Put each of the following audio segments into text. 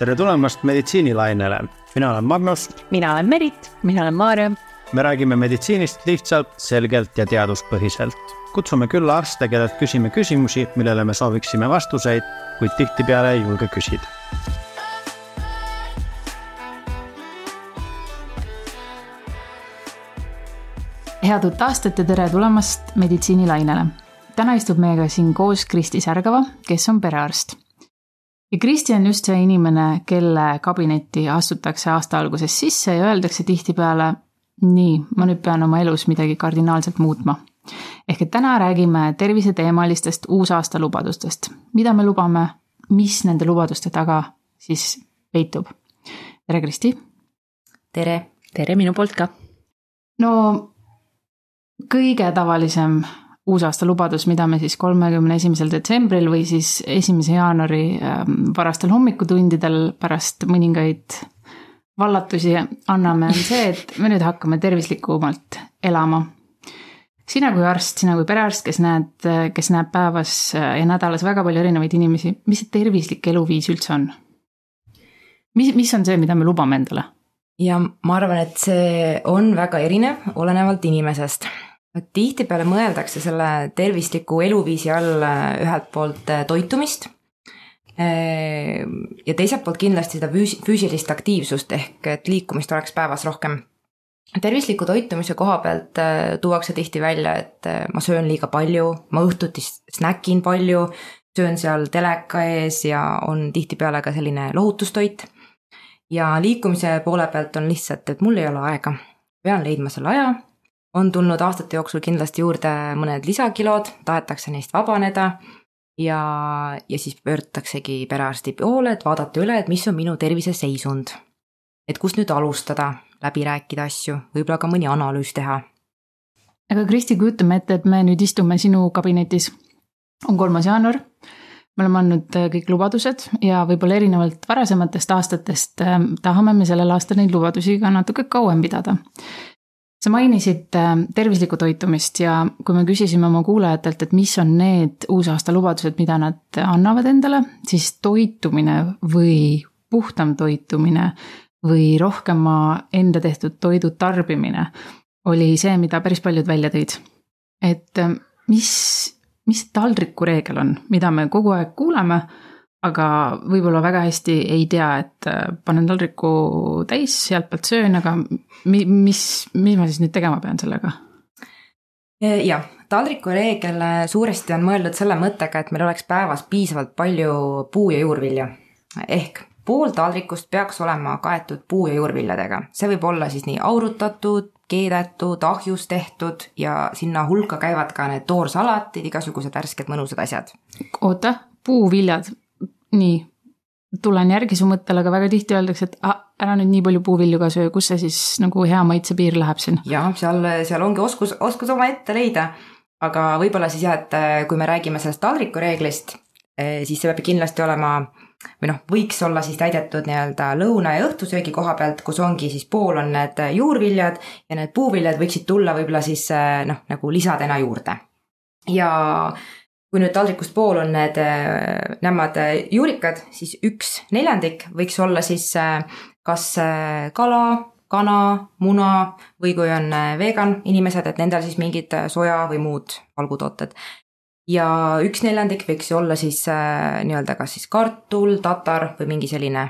tere tulemast meditsiinilainele, mina olen Magnus. mina olen Merit. mina olen Maarja. me räägime meditsiinist lihtsalt, selgelt ja teaduspõhiselt. kutsume külla arste, kellelt küsime küsimusi, millele me sooviksime vastuseid, kuid tihtipeale ei julge küsida. head uut aastat ja tere tulemast meditsiinilainele. täna istub meiega siin koos Kristi Särgava, kes on perearst ja Kristi on just see inimene, kelle kabinetti astutakse aasta alguses sisse ja öeldakse tihtipeale, nii, ma nüüd pean oma elus midagi kardinaalselt muutma. ehk et täna räägime terviseteemalistest uusaasta lubadustest, mida me lubame, mis nende lubaduste taga siis peitub. tere, Kristi! tere! tere minu poolt ka! no kõige tavalisem uusaasta lubadus, mida me siis kolmekümne esimesel detsembril või siis esimese jaanuari ähm, varastel hommikutundidel pärast mõningaid vallatusi anname, on see, et me nüüd hakkame tervislikumalt elama. sina kui arst, sina kui perearst, kes näed, kes näeb päevas ja nädalas väga palju erinevaid inimesi, mis see tervislik eluviis üldse on? mis, mis on see, mida me lubame endale? ja ma arvan, et see on väga erinev, olenevalt inimesest tihtipeale mõeldakse selle tervisliku eluviisi all äh, ühelt poolt äh, toitumist äh, ja teiselt poolt kindlasti seda füüsilist aktiivsust ehk et liikumist oleks päevas rohkem. tervisliku toitumise koha pealt tuuakse tihti välja, et ma söön liiga palju, ma õhtuti snäkin palju, söön seal teleka ees ja on tihtipeale ka selline lohutustoit. ja liikumise poole pealt on lihtsalt, et mul ei ole aega, pean leidma selle aja on tulnud aastate jooksul kindlasti juurde mõned lisakilod, tahetakse neist vabaneda ja, ja siis pöördutaksegi perearsti poole, et vaadata üle, et mis on minu terviseseisund. et kust nüüd alustada, läbi rääkida asju, võib-olla ka mõni analüüs teha. aga Kristi, kujutame ette, et me nüüd istume sinu kabinetis. on kolmas jaanuar, me oleme andnud äh, kõik lubadused ja võib-olla erinevalt varasematest aastatest äh, tahame me sellel aastal neid lubadusi ka natuke kauem pidada sa mainisid äh, tervislikku toitumist ja kui me küsisime oma kuulajatelt, et mis on need uusaasta lubadused, mida nad annavad endale, siis toitumine või puhtam toitumine või rohkema enda tehtud toidu tarbimine oli see, mida päris paljud välja tõid. et äh, mis, mis taldriku reegel on, mida me kogu aeg kuuleme aga võib-olla väga hästi ei tea, et äh, panen taldriku täis, sealtpoolt söön, aga mi-, mis, mis ma siis nüüd tegema pean sellega? jah, taldriku reegel äh, suuresti on mõeldud selle mõttega, et meil oleks päevas piisavalt palju puu- ja juurvilja. ehk pool taldrikust peaks olema kaetud puu- ja juurviljadega, see võib olla siis nii aurutatud, keedetud, ahjus tehtud ja sinna hulka käivad ka need toorsalatid, igasugused värsked mõnusad asjad. oota, puuviljad, nii, tulen järgi su mõttele, aga väga tihti öeldakse, et ah, ära nüüd nii palju puuvilju ka söö, kus see siis nagu hea maitsepiir läheb siin? jah, seal, seal ongi oskus, oskus omaette leida. aga võib-olla siis jah, et äh, kui me räägime sellest taldrikureeglist, äh, siis see peab kindlasti olema või noh, võiks olla siis täidetud nii-öelda lõuna ja õhtusöögi koha pealt, kus ongi siis pool on need juurviljad ja need puuviljad võiksid tulla võib-olla siis äh, noh, nagu lisadena juurde. ja kui nüüd taldrikust pool on need äh, nämad äh, juurikad, siis üks neljandik võiks olla siis äh, kas kala, kana, muna või kui on vegan inimesed, et nendel siis mingid soja või muud valgutooted. ja üks neljandik võiks olla siis nii-öelda kas siis kartul, tatar või mingi selline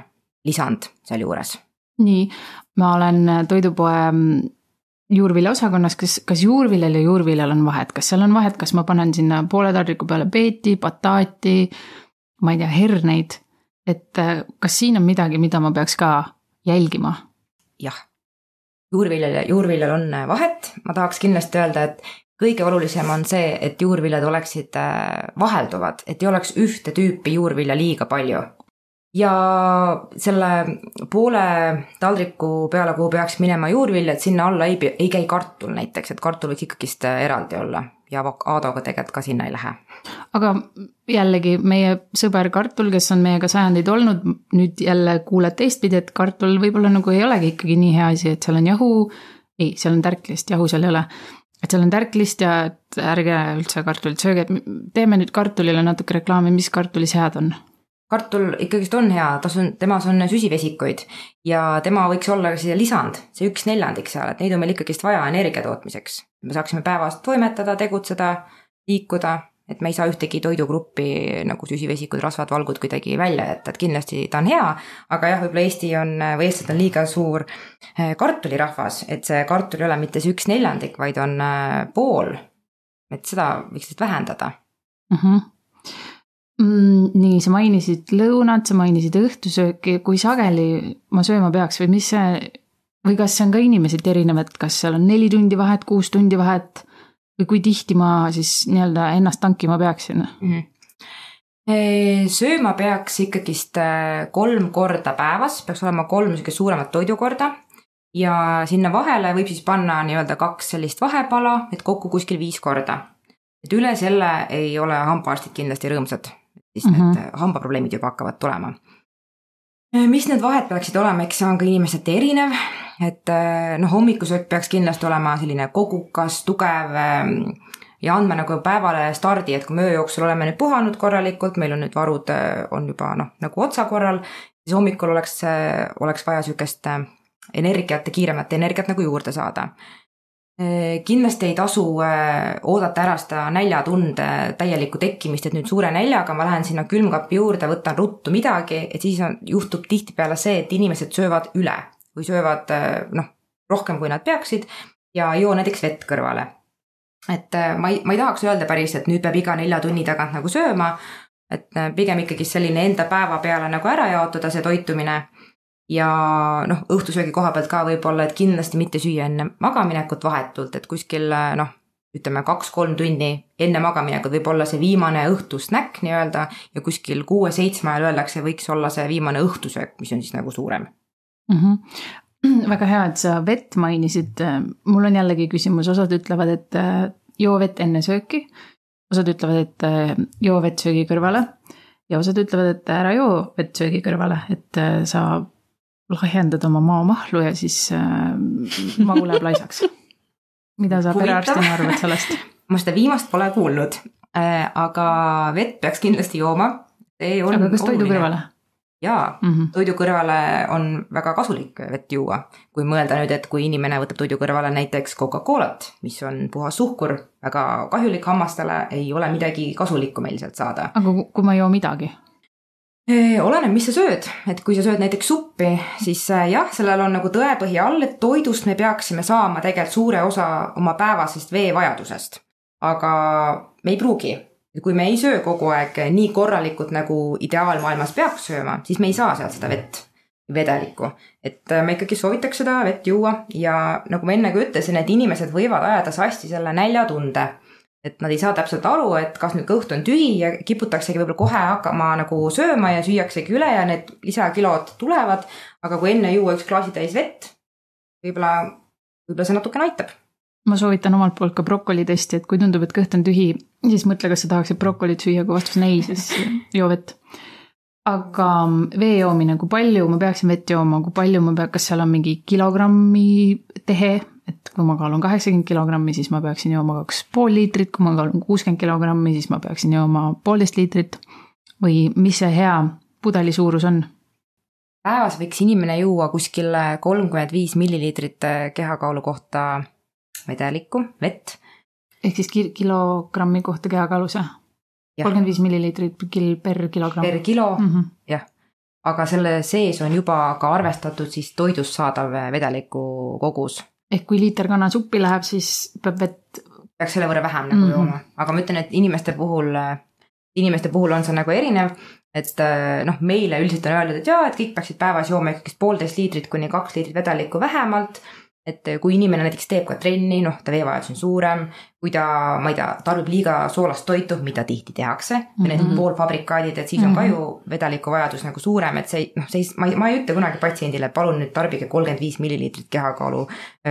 lisand sealjuures. nii, ma olen toidupoe mm, juurviljaosakonnas, kas, kas juurviljal ja juurviljal on vahet, kas seal on vahet, kas ma panen sinna poole taldriku peale beeti, bataati, ma ei tea, herneid, et äh, kas siin on midagi, mida ma peaks ka jälgima? jah, juurviljal ja juurviljal on äh, vahet, ma tahaks kindlasti öelda, et kõige olulisem on see, et juurviljad oleksid äh, vahelduvad, et ei oleks ühte tüüpi juurvilja liiga palju ja selle poole taldriku peale, kuhu peaks minema juurviljad, sinna alla ei, ei käi kartul näiteks, et kartul võiks ikkagist eraldi olla. Ja avokadoga tegelikult ka sinna ei lähe. aga jällegi meie sõber kartul, kes on meiega sajandeid olnud, nüüd jälle kuuled teistpidi, et kartul võib-olla nagu ei olegi ikkagi nii hea asi, et seal on jahu, ei, seal on tärklist, jahu seal ei ole. Et seal on tärklist ja et ärge üldse kartulit sööge, et teeme nüüd kartulile natuke reklaami, mis kartulis head on kartul ikkagist on hea, tas on, temas on süsivesikuid ja tema võiks olla siia lisand, see üks neljandik seal, et neid on meil ikkagist vaja energia tootmiseks. me saaksime päevas toimetada, tegutseda, liikuda et me ei saa ühtegi toidugruppi nagu süsivesikud, rasvad, valgud kuidagi välja jätta, et kindlasti ta on hea. aga jah, võib-olla Eesti on või eestlased on liiga suur eh, kartulirahvas, et see kartul ei ole mitte see üks neljandik, vaid on eh, pool. et seda võiks lihtsalt vähendada mm. -hmm. Mm, nii, sa mainisid lõunat, sa mainisid õhtusööki, kui sageli ma sööma peaks või mis see või kas see on ka inimeseti erinev, et kas seal on neli tundi vahet, kuus tundi vahet? Või kui tihti ma siis nii-öelda ennast tankima peaksin? Mm? sööma peaks ikkagist äh, kolm korda päevas, peaks olema kolm niisugust suuremat toidukorda. Ja sinna vahele võib siis panna nii-öelda kaks sellist vahepala, et kokku kuskil viis korda. et üle selle ei ole hambaarstid kindlasti rõõmsad, siis mm -hmm. need mhm. hambaprobleemid juba hakkavad tulema. mis need vahed peaksid olema, eks see on ka inimeseti erinev, et äh, noh, hommikusöök peaks kindlasti olema selline kogukas, tugev ähm, ja andma nagu päevale stardi, et kui me öö jooksul oleme nüüd puhanud korralikult, meil on nüüd varud äh, on juba noh, nagu otsakorral, siis hommikul oleks, äh, oleks vaja sihukest energiat ja kiiremat energiat nagu juurde saada. Kindlasti ei tasu oodata ära seda näljatunde täielikku tekkimist, et nüüd suure näljaga ma lähen sinna külmkapi juurde, võtan ruttu midagi, et siis on, juhtub tihtipeale see, et inimesed söövad üle või söövad äh, noh, rohkem, kui nad peaksid ja joo näiteks vett kõrvale. et äh, ma ei, ma ei tahaks öelda päris, et nüüd peab iga nelja tunni tagant nagu sööma, et äh, pigem ikkagi selline enda päeva peale nagu ära jaotada, see toitumine. Ja noh, õhtusöögi koha pealt ka võib-olla, et kindlasti mitte süüa enne magaminekut vahetult, et kuskil noh, ütleme kaks-kolm tunni enne magaminekut võib olla see viimane õhtusnäkk nii-öelda ja kuskil kuue-seitsme ajal öeldakse, võiks olla see viimane õhtusöök, mis on siis nagu suurem mm. -hmm. väga hea, et sa vett mainisid. mul on jällegi küsimus, osad ütlevad, et äh, joo vett enne sööki. osad ütlevad, et äh, joo vett söögi kõrvale ja osad ütlevad, et ära joo vett söögi kõrvale, et äh, sa lahjendad oma maamahlu ja siis magu läheb laisaks. mida sa perearstina arvad sellest? ma seda viimast pole kuulnud, aga vett peaks kindlasti jooma. aga kas toidu kõrvale? jaa mm, -hmm. toidu kõrvale on väga kasulik vett juua. kui mõelda nüüd, et kui inimene võtab toidu kõrvale näiteks Coca-Colat, mis on puhas suhkur, väga kahjulik hammastele, ei ole midagi kasulikku meil sealt saada. aga kui ma ei joo midagi? Oleneb, mis sa sööd, et kui sa sööd näiteks suppi, siis äh, jah, sellel on nagu tõepõhi all, et toidust me peaksime saama tegelikult suure osa oma päevasest veevajadusest. aga me ei pruugi kui me ei söö kogu aeg nii korralikult, nagu ideaalmaailmas peaks sööma, siis me ei saa sealt seda vett, vedelikku. et äh, ma ikkagi soovitaks seda vett juua ja nagu ma enne ka ütlesin, et inimesed võivad ajada sassi selle näljatunde. Et nad ei saa täpselt aru, et kas nüüd kõht on tühi ja kiputaksegi võib-olla kohe hakkama nagu sööma ja süüaksegi üle ja need lisakilod tulevad. aga kui enne juua üks klaasitäis vett, võib-olla, võib-olla see natukene aitab ma soovitan omalt poolt ka brokoli testi, et kui tundub, et kõht on tühi, siis mõtle, kas sa tahaksid brokolit süüa, kui vastus on ei, siis joo vett. aga vee joomine, kui palju ma peaksin vett jooma, kui palju ma pean, kas seal on mingi kilogrammi tehe, et kui ma kaalun kaheksakümmend kilogrammi, siis ma peaksin jooma kaks pool liitrit, kui ma kaalun kuuskümmend kilogrammi, siis ma peaksin jooma poolteist liitrit. või mis see hea pudeli suurus on? päevas võiks inimene juua kuskil kolmkümmend viis milliliitrit kehakaalu kohta vedelikku, vett. ehk siis kilogrammi kohta kehakaalus jah? kolmkümmend viis milliliitrit kil per kilogramm. per kilo mm -hmm. jah, aga selle sees on juba ka arvestatud siis toidust saadav vedeliku kogus. Ehk kui liiter kanasuppi läheb, siis peab vett. peaks selle võrra vähem nagu mm -hmm. jooma, aga ma ütlen, et inimeste puhul, inimeste puhul on see nagu erinev et noh, meile üldiselt on öeldud, et jaa, et kõik peaksid päevas jooma ikkagist poolteist liitrit kuni kaks liitrit vedelikku vähemalt et kui inimene näiteks teeb ka trenni, noh, ta veevajadus on suurem, kui ta, ma ei tea, tarbib liiga soolast toitu, mida tihti tehakse mm, -hmm. need mhm. poolfabrikaadid, et siis on mm -hmm. ka ju mhm. vedeliku vajadus nagu suurem, et see noh, see, ma ei, ma ei ütle kunagi patsiendile, et palun nüüd tarbige kolmkümmend viis milliliitrit kehakaalu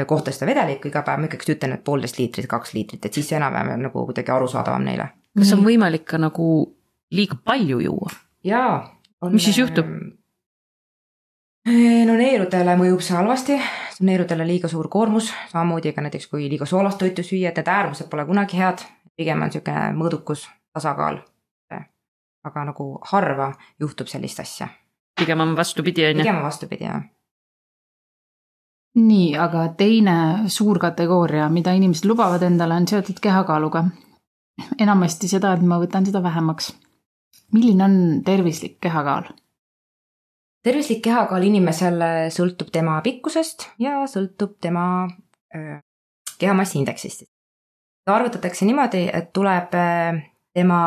kohta seda vedelikku iga päev, ma ikkagi ütlen, et poolteist liitrit, kaks liitrit, et siis see enam-vähem on nagu kuidagi arusaadavam neile. kas on võimalik ka nagu liiga palju juua? jaa. mis siis juhtub? no neerudele mõjub see halvasti, see on neerudele liiga suur koormus, samamoodi ka näiteks kui liiga soolast toitu süüa, et need äärmused pole kunagi head, pigem on niisugune mõõdukus tasakaal aga nagu harva juhtub sellist asja. pigem on vastupidi, on ju. pigem on vastupidi, jah nii, aga teine suur kategooria, mida inimesed lubavad endale, on seotud kehakaaluga. enamasti seda, et ma võtan seda vähemaks. milline on tervislik kehakaal? Tervislik kehakaal inimesel sõltub tema pikkusest ja sõltub tema kehamassiindeksist. ta arvutatakse niimoodi, et tuleb tema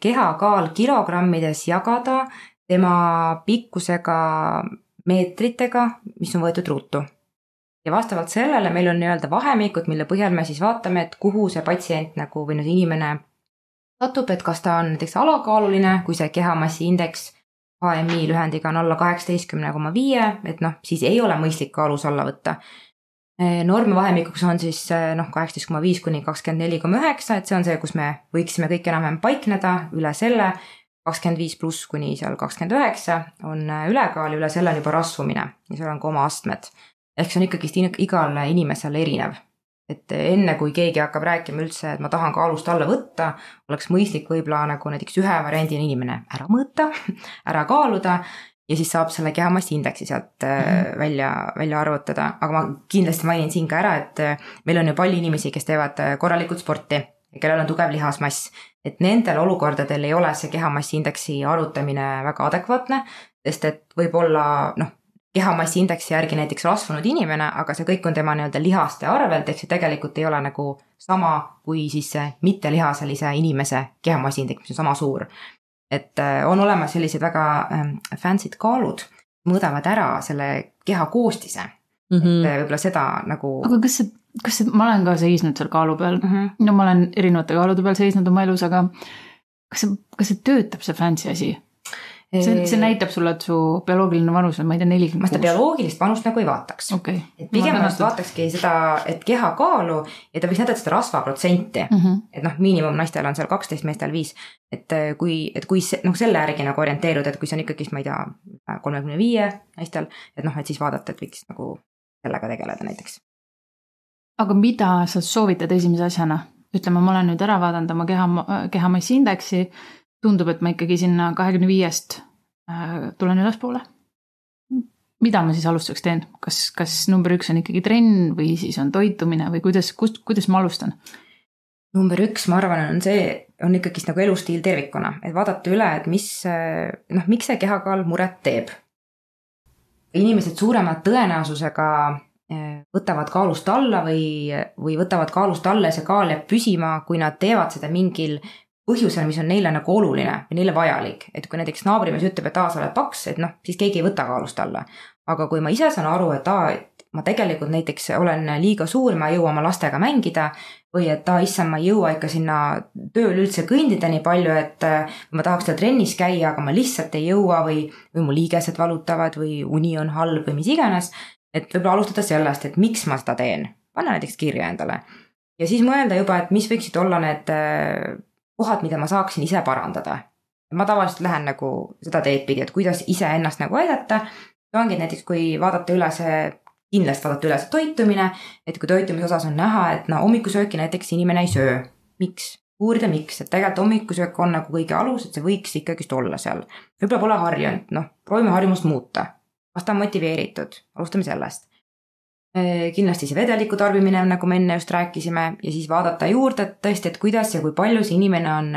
kehakaal kilogrammides jagada tema pikkusega meetritega, mis on võetud ruutu. ja vastavalt sellele meil on nii-öelda vahemikud, mille põhjal me siis vaatame, et kuhu see patsient nagu või no see inimene satub, et kas ta on näiteks alakaaluline, kui see kehamassi indeks HMI lühendiga on alla kaheksateistkümne koma viie, et noh, siis ei ole mõistlik kaalus alla võtta. normvahemikuks on siis noh, kaheksateist koma viis kuni kakskümmend neli koma üheksa, et see on see, kus me võiksime kõik enam-vähem paikneda, üle selle kakskümmend viis pluss kuni seal kakskümmend üheksa on äh, ülekaal üle selle on juba rasvumine ja seal on ka oma astmed. ehk see on ikkagist igal inimesel erinev. Et enne, kui keegi hakkab rääkima üldse, et ma tahan kaalust alla võtta, oleks mõistlik võib-olla nagu näiteks ühe variandina inimene ära mõõta, ära kaaluda ja siis saab selle kehamassi indeksi sealt mm -hmm. välja, välja arvutada, aga ma kindlasti mainin siin ka ära, et äh, meil on ju palju inimesi, kes teevad korralikult sporti ja kellel on tugev lihasmass et nendel olukordadel ei ole see kehamassiindeksi arvutamine väga adekvaatne, sest et võib-olla noh, kehamassiindeksi järgi näiteks rasvunud inimene, aga see kõik on tema nii-öelda lihaste arvelt, ehk see tegelikult ei ole nagu sama kui siis see mittelihaselise inimese kehamassiindeks, mis on sama suur. et äh, on olemas sellised väga ähm, fancy'd kaalud, mõõdavad ära selle keha koostise mm. -hmm. et äh, võib-olla seda nagu. aga kas see kas see, ma olen ka seisnud seal kaalu peal mm, -hmm. no ma olen erinevate kaalude peal seisnud oma elus, aga kas see, kas see töötab, see fancy asi? See, see näitab sulle, et su bioloogiline vanus on, ma ei tea, nelikümmend ma seda bioloogilist vanust nagu ei vaataks okay.. et pigem ma vaatakski seda, et kehakaalu ja ta võiks näidata seda rasvaprotsenti mm. -hmm. et noh, miinimum naistel on seal kaksteist, meestel viis. et äh, kui, et kui see, noh, selle järgi nagu orienteeruda, et kui see on ikkagist, ma ei tea, kolmekümne viie naistel, et noh, et siis vaadata, et võiks nagu sellega tegeleda näiteks aga mida sa soovitad esimese asjana? ütleme, ma olen nüüd ära vaadanud oma keha, kehamassi indeksi, tundub, et ma ikkagi sinna kahekümne viiest äh, tulen ülespoole. mida ma siis alustuseks teen, kas, kas number üks on ikkagi trenn või siis on toitumine või kuidas, kust, kuidas ma alustan? number üks, ma arvan, on see, on ikkagist nagu elustiil tervikuna, et vaadata üle, et mis noh, miks see kehakaal muret teeb. inimesed suurema tõenäosusega võtavad kaalust alla või, või võtavad kaalust alla ja see kaal jääb püsima, kui nad teevad seda mingil põhjusel, mis on neile nagu oluline või neile vajalik. et kui näiteks naabrimees ütleb, et aa, sa oled paks, et noh, siis keegi ei võta kaalust alla. aga kui ma ise saan aru, et aa, et ma tegelikult näiteks olen liiga suur, ma ei jõua oma lastega mängida või et aa, issand, ma ei jõua ikka sinna tööle üldse kõndida nii palju, et ma tahaks seal trennis käia, aga ma lihtsalt ei jõua või, või mu liigesed valutavad või uni on halb või mis iganes et võib-olla alustada sellest, et miks ma seda teen, panna näiteks kirja endale. ja siis mõelda juba, et mis võiksid olla need äh, kohad, mida ma saaksin ise parandada. ma tavaliselt lähen nagu seda teed pidi, et kuidas iseennast nagu aidata. ongi näiteks, kui vaadata üle see, kindlasti vaadata üle see toitumine, et kui toitumise osas on näha, et no hommikusööki näiteks inimene ei söö. miks? uurida, miks, et tegelikult hommikusöök on nagu kõige alus, et see võiks ikkagist olla seal. võib-olla pole harjunud, noh, proovime harjumust muuta kas ta on motiveeritud, alustame sellest. Äh, kindlasti see vedeliku tarbimine, nagu me enne just rääkisime ja siis vaadata juurde, et tõesti, et kuidas ja kui palju see inimene on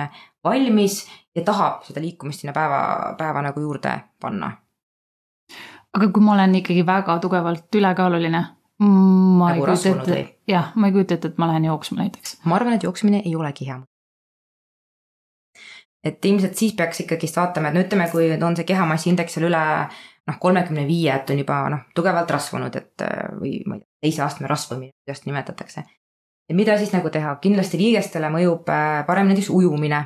valmis ja tahab seda liikumist sinna päeva, päeva nagu juurde panna. aga kui ma olen ikkagi väga tugevalt ülekaaluline, ma nagu ei kujuta ette, jah, ma ei kujuta ette, et ma lähen jooksma näiteks. ma arvan, et jooksmine ei olegi hea et ilmselt siis peaks ikkagist vaatama, et no ütleme, kui on see kehamassi indeks seal üle noh, kolmekümne viie, et on juba noh, tugevalt rasvunud, et või ma ei tea, teise astme rasvumine, kuidas nimetatakse. ja mida siis nagu teha, kindlasti liigestele mõjub äh, parem näiteks ujumine.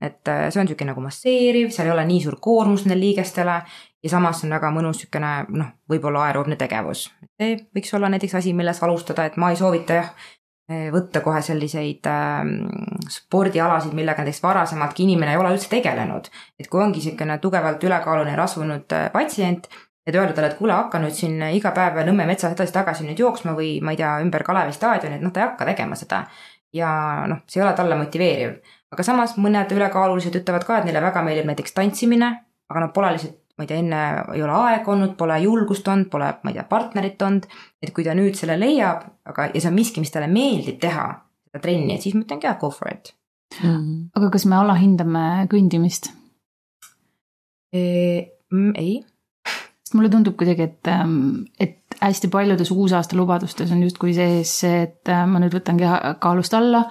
et äh, see on niisugune nagu masseeriv, seal ei ole nii suur koormus nendel liigestele ja samas on väga mõnus niisugune noh, võib-olla aeroobne tegevus. see võiks olla näiteks asi, milles alustada, et ma ei soovita jah, äh, võtta kohe selliseid äh, spordialasid, millega näiteks varasemaltki inimene ei ole üldse tegelenud. et kui ongi niisugune tugevalt ülekaaluline rasvunud äh, patsient, et öelda talle, et kuule, hakka nüüd siin iga päev Nõmme metsas edasi-tagasi nüüd jooksma või ma ei tea, ümber Kalevi staadioni, et noh, ta ei hakka tegema seda. ja noh, see ei ole talle motiveeriv. aga samas mõned ülekaalulised ütlevad ka, et neile väga meeldib näiteks tantsimine, aga nad pole lihtsalt, ma ei tea, enne ei ole aega olnud, pole julgust olnud, pole, ma ei tea, partnerit olnud. et kui ta nüüd selle leiab, aga, ja see on miski, mis talle meeldib teha, seda trenni, et siis ma ütlengi jah, go for it Mm. aga kas me alahindame kõndimist? e,. ei, sest mulle tundub kuidagi, et, ähm, et hästi paljudes uusaasta lubadustes on justkui sees see, et äh, ma nüüd võtan keha kaalust alla.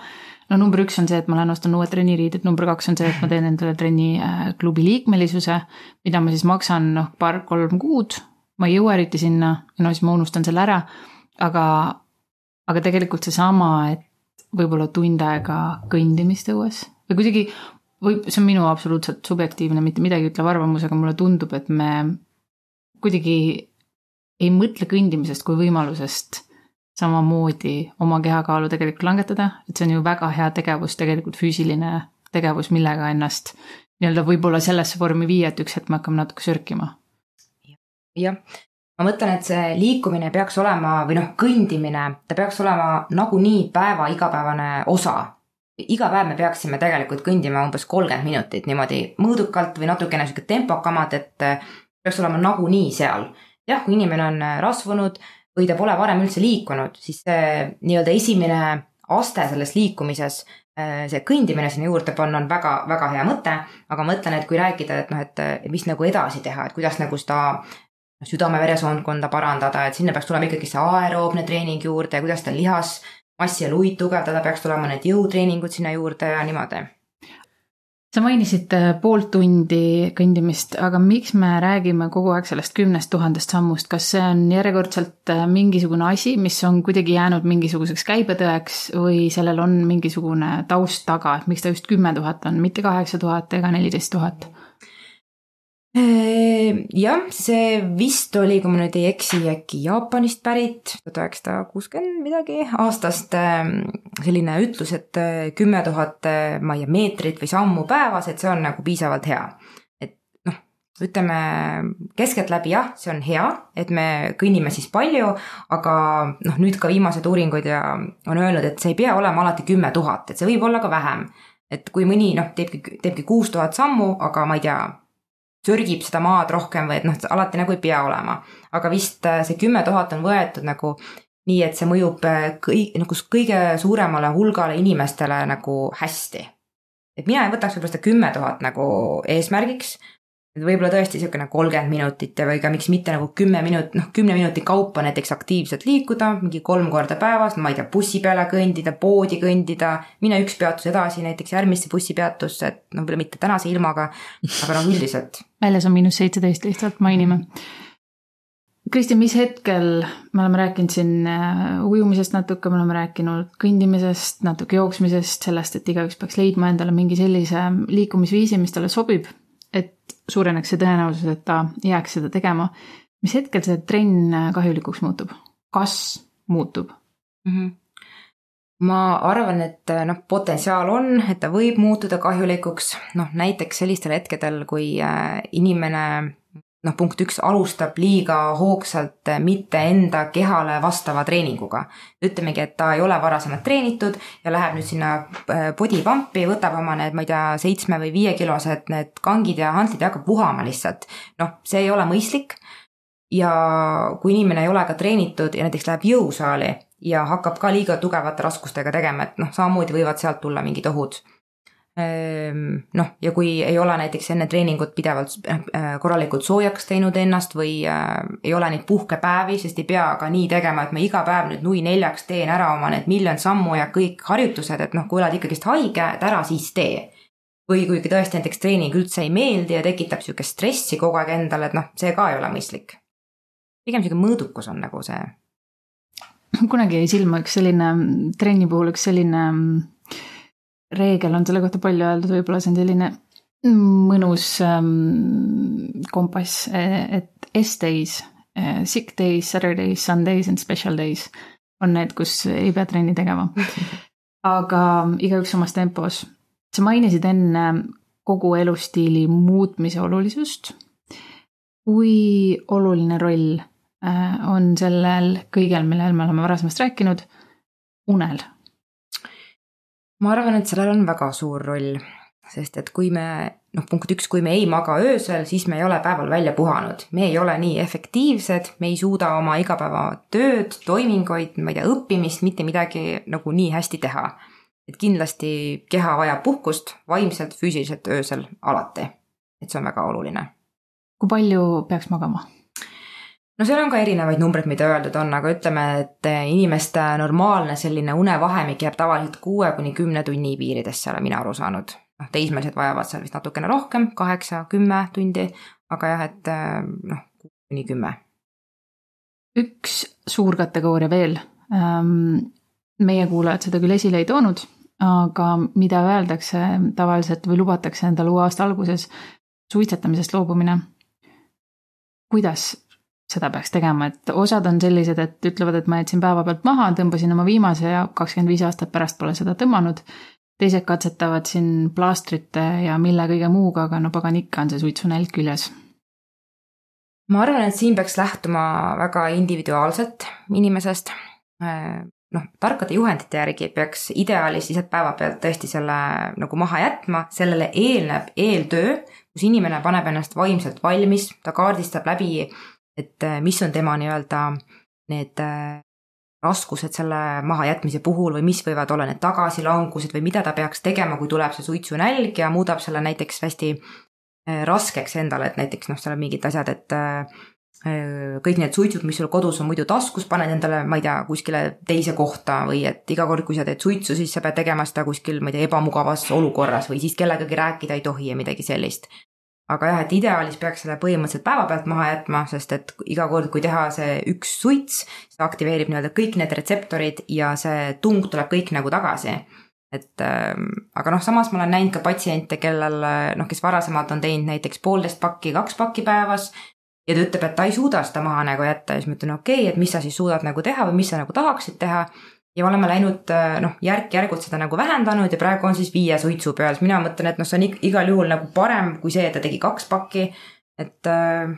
No number üks on see, et ma lähen ostan uued trenniriided, number kaks on see, et ma teen endale trenniklubi liikmelisuse, mida ma siis maksan noh, paar-kolm kuud. ma ei jõua eriti sinna ja no siis ma unustan selle ära. aga, aga tegelikult seesama, et võib-olla tund aega kõndimist õues või kuidagi võib, see on minu absoluutselt subjektiivne, mitte midagi ütlev arvamus, aga mulle tundub, et me kuidagi ei mõtle kõndimisest kui võimalusest samamoodi oma kehakaalu tegelikult langetada, et see on ju väga hea tegevus, tegelikult füüsiline tegevus, millega ennast nii-öelda võib-olla sellesse vormi viia, et üks hetk me hakkame natuke sörkima. jah, ma mõtlen, et see liikumine peaks olema või noh, kõndimine, ta peaks olema nagunii päeva igapäevane osa. iga päev me peaksime tegelikult kõndima umbes kolmkümmend minutit niimoodi mõõdukalt või natukene sihuke tempokamad, et peaks olema nagunii seal. jah, kui inimene on rasvunud või ta pole varem üldse liikunud, siis see nii-öelda esimene aste selles liikumises eh, see kõndimine sinna juurde panna on väga-väga hea mõte, aga ma mõtlen, et kui rääkida, et noh, et mis nagu edasi teha, et kuidas nagu seda südame-veresoonkonda parandada, et sinna peaks tulema ikkagi see aeroobne treening juurde, kuidas seda lihasmassi ja luid tugevdada, peaks tulema need jõutreeningud sinna juurde ja niimoodi. Sa mainisid äh, poolt tundi kõndimist, aga miks me räägime kogu aeg sellest kümnest tuhandest sammust, kas see on järjekordselt äh, mingisugune asi, mis on kuidagi jäänud mingisuguseks käibetõeks või sellel on mingisugune taust taga, et miks ta just kümme tuhat on, mitte kaheksa tuhat ega neliteist tuhat? Ehm, jah, see vist oli, kui ma nüüd ei eksi, äkki Jaapanist pärit, tuhat üheksasada kuuskümmend midagi aastast ehm, selline ütlus, et eh, kümme tuhat, eh, ma ei tea, meetrit või sammu päevas, et see on nagu piisavalt hea. et noh, ütleme keskeltläbi jah, see on hea, et me kõnnime siis palju, aga noh, nüüd ka viimased uuringud ja on öelnud, et see ei pea olema alati kümme tuhat, et see võib olla ka vähem. et kui mõni noh, teebki, teebki kuus tuhat sammu, aga ma ei tea sörgib seda maad rohkem või et noh, alati nagu ei pea olema. aga vist äh, see kümme tuhat on võetud nagu nii, et see mõjub äh, kõi-, nagu kõige suuremale hulgale inimestele nagu hästi. et mina ei võtaks võib-olla seda kümme tuhat nagu eesmärgiks, võib-olla tõesti niisugune kolmkümmend minutit või ka miks mitte nagu kümme minut, noh kümne minuti kaupa näiteks aktiivselt liikuda, mingi kolm korda päevas, ma ei tea, bussi peale kõndida, poodi kõndida, mine üks peatus edasi näiteks järgmisse bussipeatusse, et no võib-olla mitte tänase ilmaga, aga noh, üldiselt. väljas on miinus seitseteist, lihtsalt mainime. Kristi, mis hetkel, me oleme rääkinud siin äh, ujumisest natuke, me oleme rääkinud kõndimisest, natuke jooksmisest, sellest, et igaüks peaks leidma endale mingi sellise liikumisviisi, mis talle sobib et suureneks see tõenäosus, et ta jääks seda tegema. mis hetkel see trenn kahjulikuks muutub? kas muutub mm? -hmm. ma arvan, et noh, potentsiaal on, et ta võib muutuda kahjulikuks, noh näiteks sellistel hetkedel, kui äh, inimene noh, punkt üks, alustab liiga hoogsalt mitte enda kehale vastava treeninguga. ütlemegi, et ta ei ole varasemalt treenitud ja läheb nüüd sinna body pump'i, võtab oma need, ma ei tea, seitsme või viiekilosed need kangid ja hantlid ja hakkab puhama lihtsalt. noh, see ei ole mõistlik. ja kui inimene ei ole ka treenitud ja näiteks läheb jõusaali ja hakkab ka liiga tugevate raskustega tegema, et noh, samamoodi võivad sealt tulla mingid ohud noh, ja kui ei ole näiteks enne treeningut pidevalt äh, korralikult soojaks teinud ennast või äh, ei ole neid puhkepäevi, sest ei pea ka nii tegema, et ma iga päev nüüd nui neljaks teen ära oma need miljon sammu ja kõik harjutused, et noh, kui oled ikkagist haige, et ära siis tee. või kui tõesti näiteks treening üldse ei meeldi ja tekitab sihukest stressi kogu aeg endale, et noh, see ka ei ole mõistlik. pigem sihuke mõõdukus on nagu see. kunagi jäi silma üks selline trenni puhul üks selline reegel on selle kohta palju öeldud, võib-olla see on selline mõnus ähm, kompass, et S-days, sick days, Saturdays, Sundays and special days on need, kus ei pea trenni tegema. aga igaüks omas tempos. sa mainisid enne kogu elustiili muutmise olulisust. kui oluline roll äh, on sellel kõigel, millel me oleme varasemast rääkinud, unel ma arvan, et sellel on väga suur roll, sest et kui me noh, punkt üks, kui me ei maga öösel, siis me ei ole päeval välja puhanud, me ei ole nii efektiivsed, me ei suuda oma igapäevatööd, toiminguid, ma ei tea, õppimist, mitte midagi nagu nii hästi teha. et kindlasti keha vajab puhkust vaimselt, füüsiliselt öösel alati. et see on väga oluline. kui palju peaks magama? No seal on ka erinevaid numbreid, mida öeldud on, aga ütleme, et inimeste normaalne selline unevahemik jääb tavaliselt kuue kuni kümne tunni piiridesse, olen mina aru saanud. noh, teismelised vajavad seal vist natukene rohkem, kaheksa, kümme tundi, aga jah, et noh, kuus kuni kümme. üks suur kategooria veel. Ehm, meie kuulajad seda küll esile ei toonud, aga mida öeldakse tavaliselt või lubatakse endale uue aasta alguses, suitsetamisest loobumine. kuidas seda peaks tegema, et osad on sellised, et ütlevad, et ma jätsin päevapealt maha, tõmbasin oma viimase ja kakskümmend viis aastat pärast pole seda tõmmanud. teised katsetavad siin plaastrite ja mille kõige muuga, aga no pagan, ikka on see suitsunälg küljes. ma arvan, et siin peaks lähtuma väga individuaalselt inimesest. noh, tarkade juhendite järgi peaks ideaalis lihtsalt päevapealt tõesti selle nagu maha jätma, sellele eelneb eeltöö, kus inimene paneb ennast vaimselt valmis, ta kaardistab läbi et äh, mis on tema nii-öelda need äh, raskused selle mahajätmise puhul või mis võivad olla need tagasilangused või mida ta peaks tegema, kui tuleb see suitsunälg ja muudab selle näiteks hästi äh, raskeks endale, et näiteks noh, seal on mingid asjad, et kõik need suitsud, mis sul kodus on muidu taskus, paned endale, ma ei tea, kuskile teise kohta või et iga kord, kui sa teed suitsu, siis sa pead tegema seda kuskil, ma ei tea, ebamugavas olukorras või siis kellegagi rääkida ei tohi ja midagi sellist aga jah, et ideaalis peaks selle põhimõtteliselt päevapealt maha jätma, sest et iga kord, kui teha see üks suits, see aktiveerib nii-öelda kõik need retseptorid ja see tung tuleb kõik nagu tagasi. et ähm, aga noh, samas ma olen näinud ka patsiente, kellel noh, kes varasemalt on teinud näiteks poolteist pakki, kaks pakki päevas ja ta ütleb, et ta ei suuda seda maha nagu jätta ja siis ma ütlen, okei okay,, et mis sa siis suudad nagu teha või mis sa nagu tahaksid teha ja oleme läinud äh, noh, järk-järgult seda nagu vähendanud ja praegu on siis viie suitsu peal, mina mõtlen, et noh, see on igal juhul nagu parem kui see, et ta tegi kaks pakki. et äh,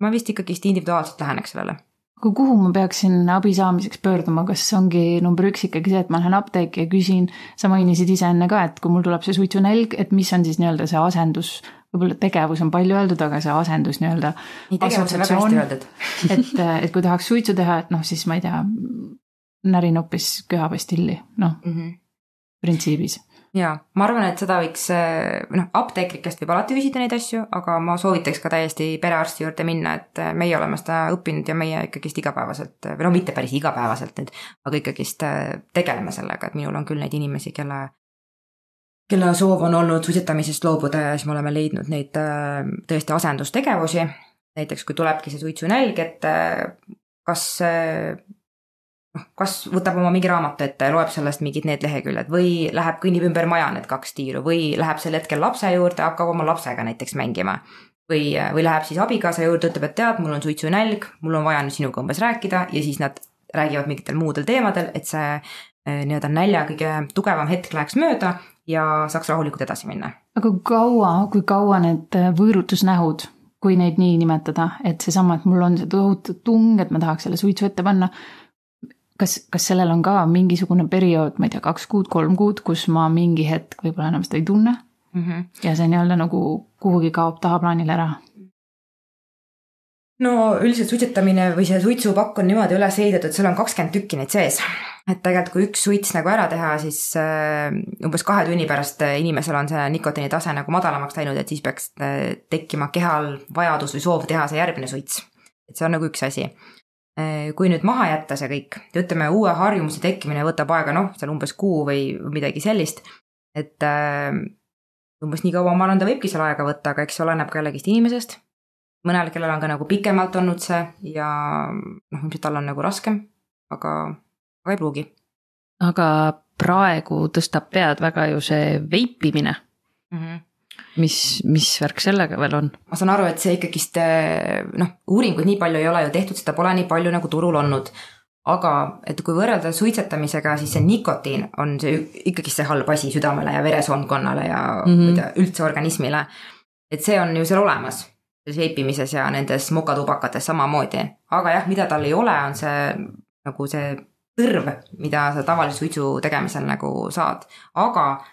ma vist ikkagist individuaalselt läheneks sellele. aga kuhu ma peaksin abi saamiseks pöörduma, kas ongi number üks ikkagi see, et ma lähen apteeki ja küsin, sa mainisid ise enne ka, et kui mul tuleb see suitsunälg, et mis on siis nii-öelda see asendus võib-olla tegevus on palju öeldud, aga see asendus nii-öelda. nii, tegevus on väga hästi öeldud et, et kui tahaks suitsu teha, et noh, siis ma ei tea, närin hoopis köhapastilli, noh mm -hmm. printsiibis. ja ma arvan, et seda võiks, noh, apteekrikest võib alati küsida neid asju, aga ma soovitaks ka täiesti perearsti juurde minna, et meie oleme seda õppinud ja meie ikkagist igapäevaselt või no mitte päris igapäevaselt nüüd, aga ikkagist tegeleme sellega, et minul on küll neid inimesi, kelle kelle soov on olnud suitsetamisest loobuda ja siis me oleme leidnud neid tõesti asendustegevusi. näiteks kui tulebki see suitsunälg, et kas noh, kas võtab oma mingi raamatu ette ja loeb sellest mingid need leheküljed või läheb, kõnnib ümber maja need kaks tiiru või läheb sel hetkel lapse juurde, hakkab oma lapsega näiteks mängima. või, või läheb siis abikaasa juurde, ütleb, et tead, mul on suitsunälg, mul on vaja nüüd sinuga umbes rääkida ja siis nad räägivad mingitel muudel teemadel, et see eh, nii-öelda nälja kõige tugevam hetk läheks mööda ja saaks rahulikult edasi minna. aga kui kaua, kui kaua need eh, võõrutusnähud kui neid nii nimetada, et seesama, et mul on see tohutu tung, et ma tahaks selle suitsu ette panna kas, kas sellel on ka mingisugune periood, ma ei tea, kaks kuud, kolm kuud, kus ma mingi hetk võib-olla enam seda ei tunne mm? -hmm. ja see nii-öelda nagu kuhugi kaob tahaplaanile ära? no üldiselt suitsetamine või see suitsupakk on niimoodi üles ehitatud, et sul on kakskümmend tükki neid sees. et tegelikult, kui üks suits nagu ära teha, siis äh, umbes kahe tunni pärast äh, inimesel on see nikotiini tase nagu madalamaks läinud, et siis peaks äh, tekkima kehal vajadus või soov teha see järgmine suits. et see on nagu üks asi kui nüüd maha jätta see kõik, ütleme uue harjumuse tekkimine võtab aega noh, seal umbes kuu või midagi sellist. et äh, umbes nii kaua, ma arvan, ta võibki seal aega võtta, aga eks see oleneb ka jällegist inimesest. mõnel, kellel on ka nagu pikemalt olnud see ja noh, ilmselt tal on nagu raskem, aga, aga ei pruugi. aga praegu tõstab pead väga ju see veipimine mm. -hmm mis, mis värk sellega veel on? ma saan aru, et see ikkagist eh, noh, uuringuid nii palju ei ole ju tehtud, seda pole nii palju nagu turul olnud. aga et kui võrrelda suitsetamisega, siis see nikotiin on see ikkagist see halb asi südamele ja veresoonkonnale ja mm -hmm. tea, üldse organismile. et see on ju seal olemas, selles veipimises ja nendes mokatubakates samamoodi, aga jah, mida tal ei ole, on see nagu see tõrv, mida sa tavalise suitsu tegemisel nagu saad, aga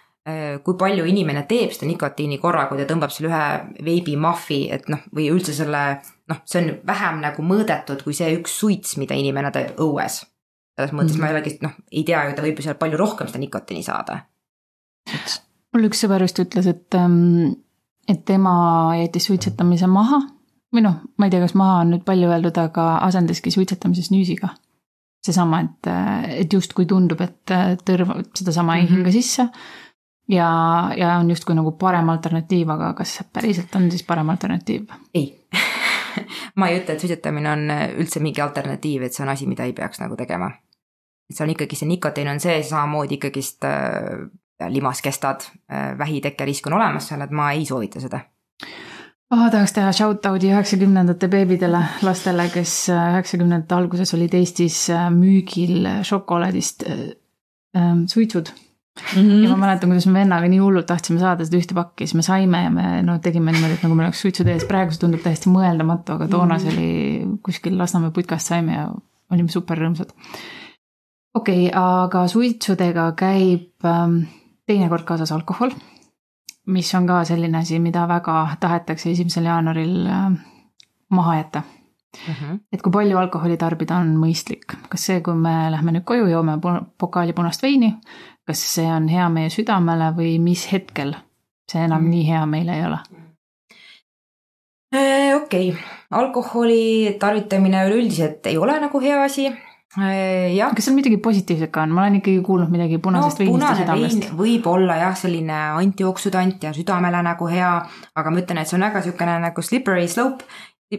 kui palju inimene teeb seda nikotiini korraga, kui ta tõmbab selle ühe veibimahvi, et noh, või üldse selle noh, see on vähem nagu mõõdetud kui see üks suits, mida inimene teeb õues. selles mõttes mm -hmm. ma ei olegi, noh, ei tea ju, ta võib ju seal palju rohkem seda nikotiini saada. mul üks sõber just ütles, et, ähm, et tema jättis suitsetamise maha või noh, ma ei tea, kas maha on nüüd palju öeldud, aga asendaski suitsetamise snüüsiga seesama, et, et justkui tundub, et tõrv sedasama ei mm -hmm. hinga sisse. Ja, ja on justkui nagu parem alternatiiv, aga kas see päriselt on siis parem alternatiiv? ei ma ei ütle, et suitsetamine on üldse mingi alternatiiv, et see on asi, mida ei peaks nagu tegema. et see on ikkagi, see nikotiin on sees, samamoodi ikkagist äh, limaskestad äh,, vähitekke risk on olemas seal, et ma ei soovita seda oh,. tahaks teha shout-out'i üheksakümnendate beebidele, lastele, kes äh, üheksakümnendate alguses olid Eestis äh, müügil šokolaadist äh, äh, suitsud Mm -hmm. ja ma mäletan, kuidas me vennaga nii hullult tahtsime saada seda ühte pakki, siis me saime ja me noh, tegime niimoodi, et nagu meil oleks suitsud ees, praegu see tundub täiesti mõeldamatu, aga toona see oli kuskil Lasnamäe putkast saime ja olime super rõõmsad. okei okay,, aga suitsudega käib ähm, teinekord kaasas alkohol mis on ka selline asi, mida väga tahetakse esimesel jaanuaril äh, maha jätta mm. -hmm. et kui palju alkoholi tarbida on mõistlik, kas see, kui me lähme nüüd koju, joome pokaali punast veini, kas see on hea meie südamele või mis hetkel see enam mm nii hea meile ei ole? Äh, okei okay., alkoholi tarvitamine üleüldiselt ei ole nagu hea asi Äh, jah. kas seal midagi positiivset ka on, ma olen ikkagi kuulnud midagi punasest no, veinist ja südamest. võib olla jah, selline antijooksudant ja südamele nagu hea, aga ma ütlen, et see on väga niisugune nagu slippery slope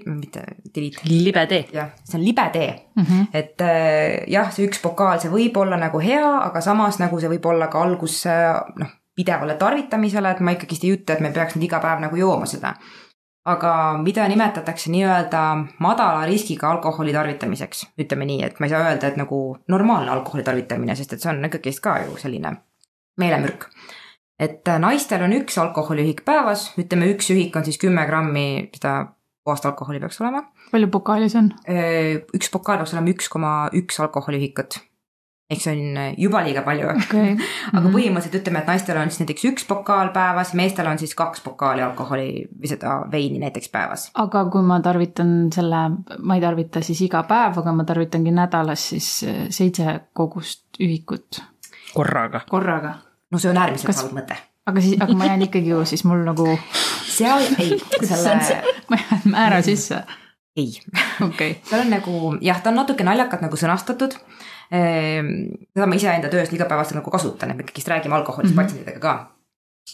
mitte delete. libe tee. jah, see on libe tee mm. -hmm. et äh, jah, see üks pokaal, see võib olla nagu hea, aga samas nagu see võib olla ka algus noh, pidevale tarvitamisele, et ma ikkagist ei ütle, et me peaks nüüd iga päev nagu jooma seda aga mida nimetatakse nii-öelda madala riskiga alkoholi tarvitamiseks, ütleme nii, et ma ei saa öelda, et nagu normaalne alkoholi tarvitamine, sest et see on ikkagist ka ju selline meelemürk. et naistel on üks alkoholiühik päevas, ütleme üks ühik on siis kümme grammi seda puhast alkoholi peaks olema. palju pokaali see on? üks pokaal peaks olema üks koma üks alkoholiühikut ehk see on äh, juba liiga palju okay.. aga mhm. põhimõtteliselt ütleme, et naistel on siis näiteks üks pokaal päevas, meestel on siis kaks pokaali alkoholi või seda veini näiteks päevas. aga kui ma tarvitan selle, ma ei tarvita siis iga päev, aga ma tarvitangi nädalas siis äh, seitse kogust ühikut. korraga. korraga. no see on äärmiselt Kas... halb mõte. Aga siis, aga ma jään ikkagi ju siis mul nagu. seal ei, selle. ma jään määra sisse. ei okay. seal on nagu jah, ta on natuke naljakalt nagu sõnastatud Ehm, seda ma iseenda töös igapäevaselt nagu kasutan, et me ikkagist räägime alkoholist mm -hmm. patsientidega ka.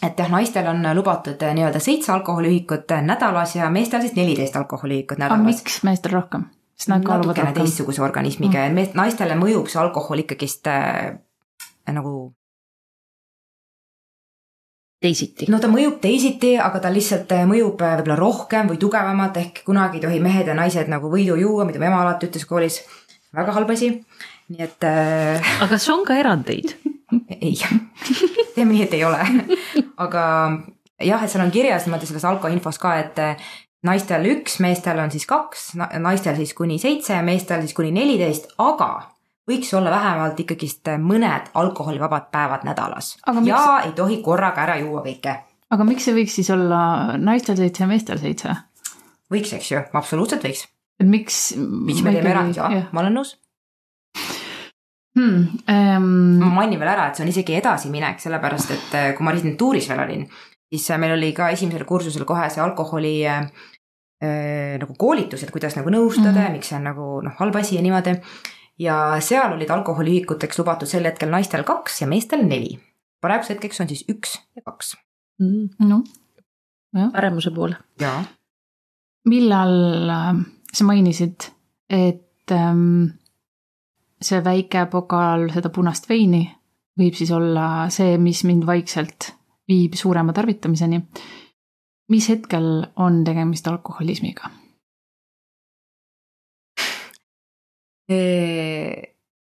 et jah, naistel on lubatud eh, nii-öelda seitse alkoholiühikut nädalas ja meestel siis neliteist alkoholiühikut nädalas. miks meestel rohkem? sest nad kaaluvad rohkem. teistsuguse organismiga mm -hmm. ja naistele mõjub see alkohol ikkagist äh, nagu teisiti. no ta mõjub teisiti, aga ta lihtsalt eh, mõjub võib-olla rohkem või tugevamalt, ehk kunagi ei tohi mehed ja naised nagu võidu juua, mida mu ema alati ütles koolis. väga halb asi nii et äh.... aga kas on ka erandeid ei, teeme nii, et ei ole. aga jah, et seal on kirjas niimoodi selles alkoinfos ka, et äh, naistel üks, meestel on siis kaks, naistel siis kuni seitse ja meestel siis kuni neliteist, aga võiks olla vähemalt ikkagist mõned alkoholivabad päevad nädalas miks... ja ei tohi korraga ära juua kõike. aga miks see võiks siis olla naistel seitse ja meestel seitse? võiks, eks ju, absoluutselt võiks. et miks? miks me teeme erandi, jah, ma olen nõus hmm,. Um... ma mainin veel ära, et see on isegi edasiminek, sellepärast et äh, kui ma residentuuris veel olin, siis äh, meil oli ka esimesel kursusel kohe see alkoholi äh, äh, nagu koolitus, et kuidas nagu nõustada mm -hmm. ja miks see on nagu noh, halb asi ja niimoodi. Ja seal olid alkoholiühikuteks lubatud sel hetkel naistel kaks ja meestel neli. praeguseks hetkeks on siis üks ja kaks mm,. noh, jah. paremuse poole. jaa. millal sa mainisid, et ähm, see väike pokaal seda punast veini võib siis olla see, mis mind vaikselt viib suurema tarvitamiseni. mis hetkel on tegemist alkoholismiga?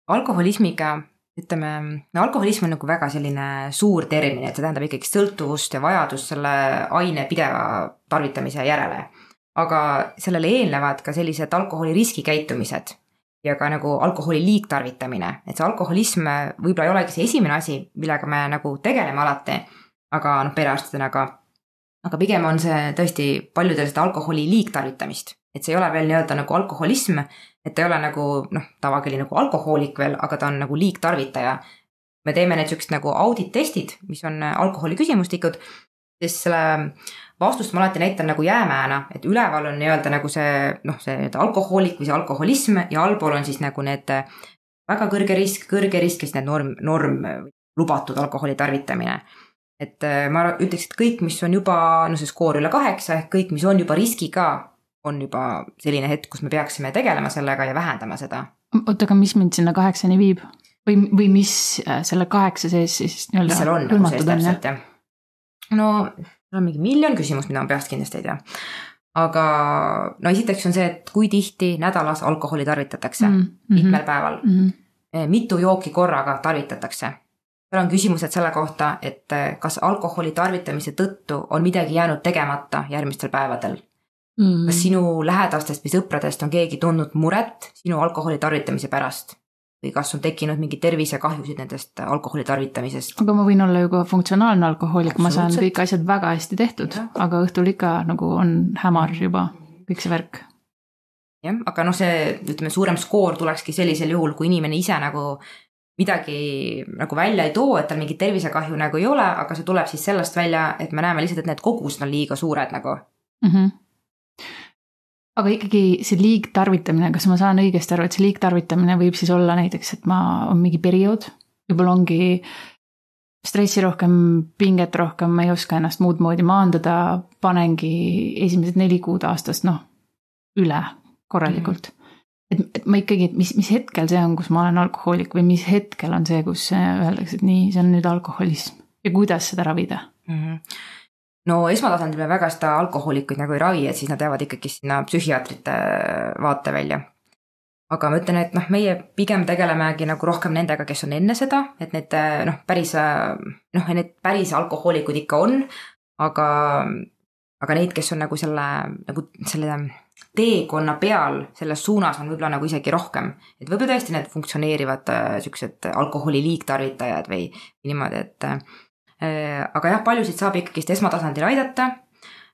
Alkoholismiga, ütleme, no alkoholism on nagu väga selline suur termin, et see tähendab ikkagi sõltuvust ja vajadust selle aine pideva tarvitamise järele. aga sellele eelnevad ka sellised alkoholi riskikäitumised ja ka nagu alkoholi liigtarvitamine, et see alkoholism võib-olla ei olegi see esimene asi, millega me nagu tegeleme alati, aga noh, perearstidena ka. aga pigem on see tõesti paljudel seda alkoholi liigtarvitamist, et see ei ole veel nii-öelda nagu alkoholism, et ta ei ole nagu noh, tavakeeli nagu alkohoolik veel, aga ta on nagu liigtarvitaja. me teeme need siuksed nagu audit testid, mis on alkoholi küsimustikud, siis selle vastust ma alati näitan nagu jäämäena, et üleval on nii-öelda nagu see noh, see nii-öelda alkohoolik või see alkoholism ja allpool on siis nagu need väga kõrge risk, kõrge risk ja siis need norm, norm lubatud alkoholi tarvitamine. et äh, ma ütleks, et kõik, mis on juba, no see skoor üle kaheksa ehk kõik, mis on juba riskiga, on juba selline hetk, kus me peaksime tegelema sellega ja vähendama seda. oota, aga mis mind sinna kaheksani viib? või, või mis äh, selle kaheksa sees siis nii-öelda hõlmatud on, jah? no mul on mingi miljon küsimust, mida ma peast kindlasti ei tea. aga no esiteks on see, et kui tihti nädalas alkoholi tarvitatakse mm, -hmm. mitmel päeval mm. -hmm. mitu jooki korraga tarvitatakse. seal on küsimused selle kohta, et eh, kas alkoholi tarvitamise tõttu on midagi jäänud tegemata järgmistel päevadel mm. kas sinu lähedastest või sõpradest on keegi tundnud muret sinu alkoholi tarvitamise pärast? või kas on tekkinud mingeid tervisekahjusid nendest alkoholi tarvitamisest. aga ma võin olla ju ka funktsionaalne alkohoolik, ma saan kõik asjad väga hästi tehtud, aga õhtul ikka nagu on hämar juba, kõik see värk. jah, aga noh, see ütleme, suurem skoor tulekski sellisel juhul, kui inimene ise nagu midagi nagu välja ei too, et tal mingit tervisekahju nagu ei ole, aga see tuleb siis sellest välja, et me näeme lihtsalt, et need kogused on liiga suured nagu mm. -hmm aga ikkagi see liigtarvitamine, kas ma saan õigesti aru, et see liigtarvitamine võib siis olla näiteks, et ma, on mingi periood, võib-olla ongi stressi rohkem, pinget rohkem, ma ei oska ennast muud moodi maandada, panengi esimesed neli kuud aastas, noh, üle korralikult mm. et, et ma ikkagi, et mis, mis hetkel see on, kus ma olen alkohoolik või mis hetkel on see, kus öeldakse, et nii, see on nüüd alkoholism ja kuidas seda ravida mm? -hmm no esmatasandil me väga seda alkohoolikuid nagu ei ravi, et siis nad jäävad ikkagi sinna psühhiaatrite vaatevälja. aga ma ütlen, et noh, meie pigem tegelemegi nagu rohkem nendega, kes on enne seda, et need noh, päris noh, need päris alkohoolikud ikka on, aga, aga neid, kes on nagu selle, nagu selle teekonna peal selles suunas on võib-olla nagu isegi rohkem. et võib-olla tõesti need funktsioneerivad siuksed alkoholi liigtarvitajad või niimoodi, et Äh, aga jah, paljusid saab ikkagist esmatasandil aidata.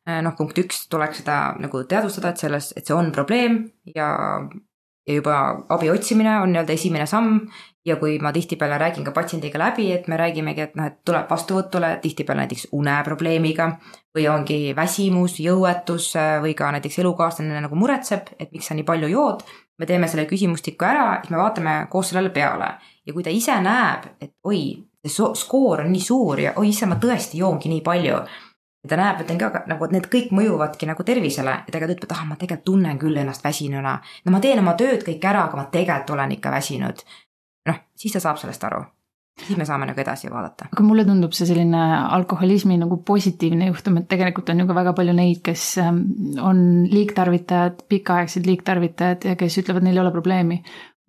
Äh, noh, punkt üks tuleks seda nagu teadvustada, et selles, et see on probleem ja, ja juba abi otsimine on nii-öelda esimene samm. ja kui ma tihtipeale räägin ka patsiendiga läbi, et me räägimegi, et noh, et tuleb vastuvõtule tihtipeale näiteks uneprobleemiga või ongi väsimus, jõuetus äh, või ka näiteks elukaaslane nagu muretseb, et miks sa nii palju jood. me teeme selle küsimustiku ära, siis me vaatame koos sellele peale ja kui ta ise näeb, et oi, see skoor on nii suur ja oi issand, ma tõesti joongi nii palju. ja ta näeb, et on ka nagu, et need kõik mõjuvadki nagu tervisele ja tegelikult ütleb, et ah, ma tegelikult tunnen küll ennast väsinuna. no ma teen oma tööd kõik ära, aga ma tegelikult olen ikka väsinud. noh, siis ta saab sellest aru siis me saame nagu edasi vaadata. aga mulle tundub see selline alkoholismi nagu positiivne juhtum, et tegelikult on ju ka väga palju neid, kes ähm, on liigtarvitajad, pikaaegsed liigtarvitajad ja kes ütlevad, neil ei ole probleemi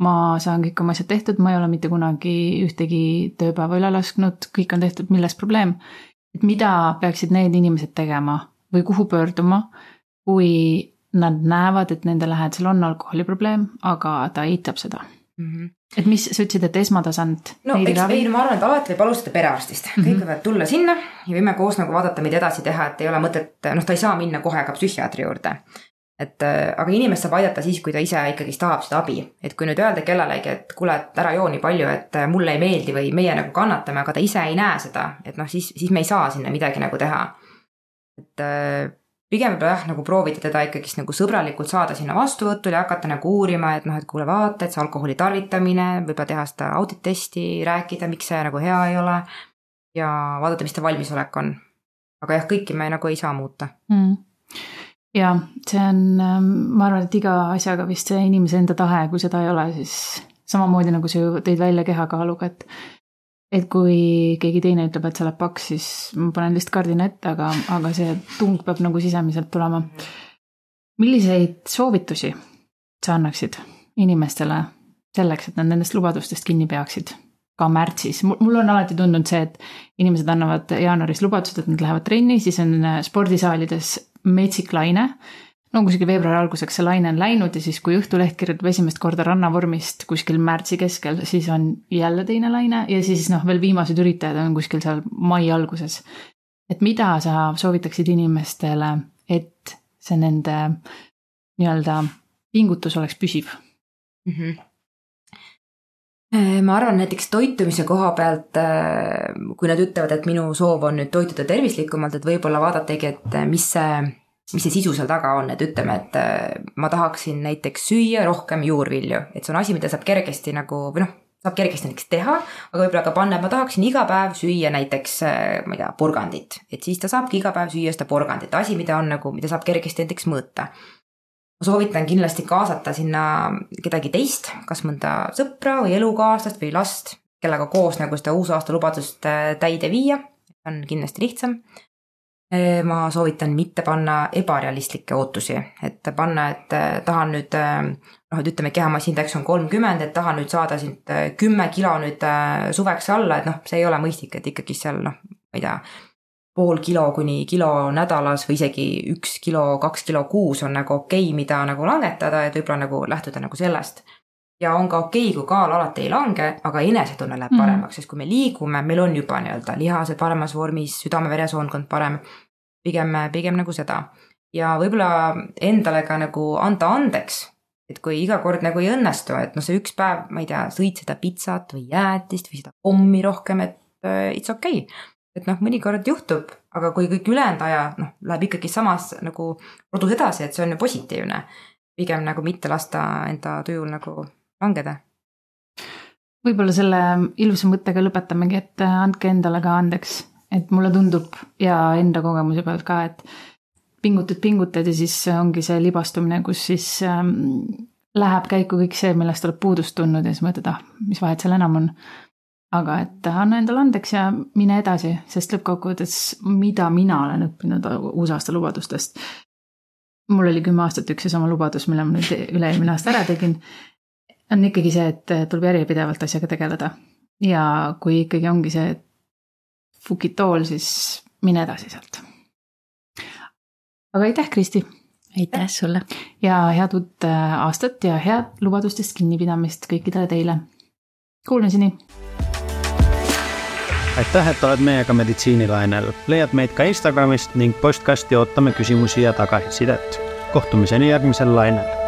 ma saan kõik oma asjad tehtud, ma ei ole mitte kunagi ühtegi tööpäeva üle lasknud, kõik on tehtud, milles probleem. et mida peaksid need inimesed tegema või kuhu pöörduma, kui nad näevad, et nende lähedasel on alkoholiprobleem, aga ta eitab seda mm. -hmm. et mis, sa ütlesid, et esmatasand. no eks ei, ma arvan, et alati võib alustada perearstist mm, -hmm. kõik võivad tulla sinna ja võime koos nagu vaadata, mida edasi teha, et ei ole mõtet, noh, ta ei saa minna kohe ka psühhiaatri juurde et äh, aga inimest saab aidata siis, kui ta ise ikkagist tahab seda abi, et kui nüüd öelda kellelegi, et kuule, et ära joo nii palju, et äh, mulle ei meeldi või meie nagu kannatame, aga ta ise ei näe seda, et noh, siis, siis me ei saa sinna midagi nagu teha. et äh, pigem võib-olla jah, nagu proovida teda ikkagist nagu sõbralikult saada sinna vastuvõtule ja hakata nagu uurima, et noh, et kuule, vaata, et see alkoholi tarvitamine, võib-olla teha seda audit testi, rääkida, miks see nagu hea ei ole. ja vaadata, mis ta valmisolek on. aga jah, kõiki me nagu ei saa muuta mm ja see on, ähm, ma arvan, et iga asjaga vist see inimese enda tahe, kui seda ei ole, siis samamoodi nagu sa ju tõid välja kehakaaluga, et et kui keegi teine ütleb, et sa oled paks, siis ma panen lihtsalt kardina ette, aga, aga see tung peab nagu sisemiselt tulema. milliseid soovitusi sa annaksid inimestele selleks, et nad nendest lubadustest kinni peaksid? ka märtsis, mul on alati tundunud see, et inimesed annavad jaanuaris lubadused, et nad lähevad trenni, siis on äh, spordisaalides metsik laine. no kuskil veebruari alguseks see laine on läinud ja siis, kui Õhtuleht kirjutab esimest korda rannavormist kuskil märtsi keskel, siis on jälle teine laine ja siis noh, veel viimased üritajad on kuskil seal mai alguses. et mida sa soovitaksid inimestele, et see nende nii-öelda pingutus oleks püsiv mm? -hmm ma arvan näiteks toitumise koha pealt, äh, kui nad ütlevad, et minu soov on nüüd toituda tervislikumalt, et võib-olla vaadatagi, et mis see mis see sisu seal taga on, et ütleme, et äh, ma tahaksin näiteks süüa rohkem juurvilju, et see on asi, mida saab kergesti nagu või noh, saab kergesti näiteks teha, aga võib-olla ka panna, et ma tahaksin iga päev süüa näiteks, äh, ma ei tea, porgandit, et siis ta saabki iga päev süüa seda porgandit, asi, mida on nagu, mida saab kergesti näiteks mõõta. Ma soovitan kindlasti kaasata sinna kedagi teist, kas mõnda sõpra või elukaaslast või last, kellega koos nagu seda uusaasta lubadust äh, täide viia, on kindlasti lihtsam. Ma soovitan mitte panna ebarealistlikke ootusi, et panna, et äh, tahan nüüd noh, et ütleme, kehamasindeks on kolmkümmend, et tahan nüüd saada siit äh, kümme kilo nüüd äh, suveks alla, et noh, see ei ole mõistlik, et ikkagi seal noh, ma ei tea, pool kilo kuni kilo nädalas või isegi üks kilo, kaks kilo kuus on nagu okei okay,, mida nagu langetada, et võib-olla nagu lähtuda nagu sellest ja on ka okei okay,, kui kaal alati ei lange, aga enesetunne läheb mhm. paremaks mm, -hmm. sest kui me liigume, meil on juba nii-öelda lihased paremas vormis, südame-veresoonkond parem pigem, pigem nagu seda. ja võib-olla endale ka nagu anda andeks, et kui iga kord nagu ei õnnestu, et noh, see üks päev, ma ei tea, sõid seda pitsat või jäätist või seda pommi rohkem, et uh, it's okei okay. Et noh, mõnikord juhtub, aga kui kõik ülejäänud aja noh, läheb ikkagi samas nagu rodus edasi, et see on ju positiivne. pigem nagu mitte lasta enda tujul nagu langeda võib-olla selle ilusa mõttega lõpetamegi, et andke endale ka andeks et mulle tundub ja enda kogemuse pealt ka, et pingutad, pingutad ja siis ongi see libastumine, kus siis ähm, läheb käiku kõik see, millest oled puudust tundnud ja siis mõtled, ah, mis vahet seal enam on. Aga et anna endale andeks ja mine edasi, sest lõppkokkuvõttes, mida mina olen õppinud uusaasta lubadustest. mul oli kümme aastat üks ja sama lubadus, mille ma nüüd üle-eelmine aasta ära tegin. on ikkagi see, et tuleb järjepidevalt asjaga tegeleda ja kui ikkagi ongi see, et Fukitool, siis mine edasi sealt. aga aitäh, Kristi! aitäh sulle! ja head uut äh, aastat ja head lubadustest kinnipidamist kõikidele teile. Kuulmiseni! Aitäh, et oled meiega meditsiinilainel, leiad meid ka Instagramist ning postkasti ootame küsimusi ja tagasisidet. kohtumiseni järgmisel lainel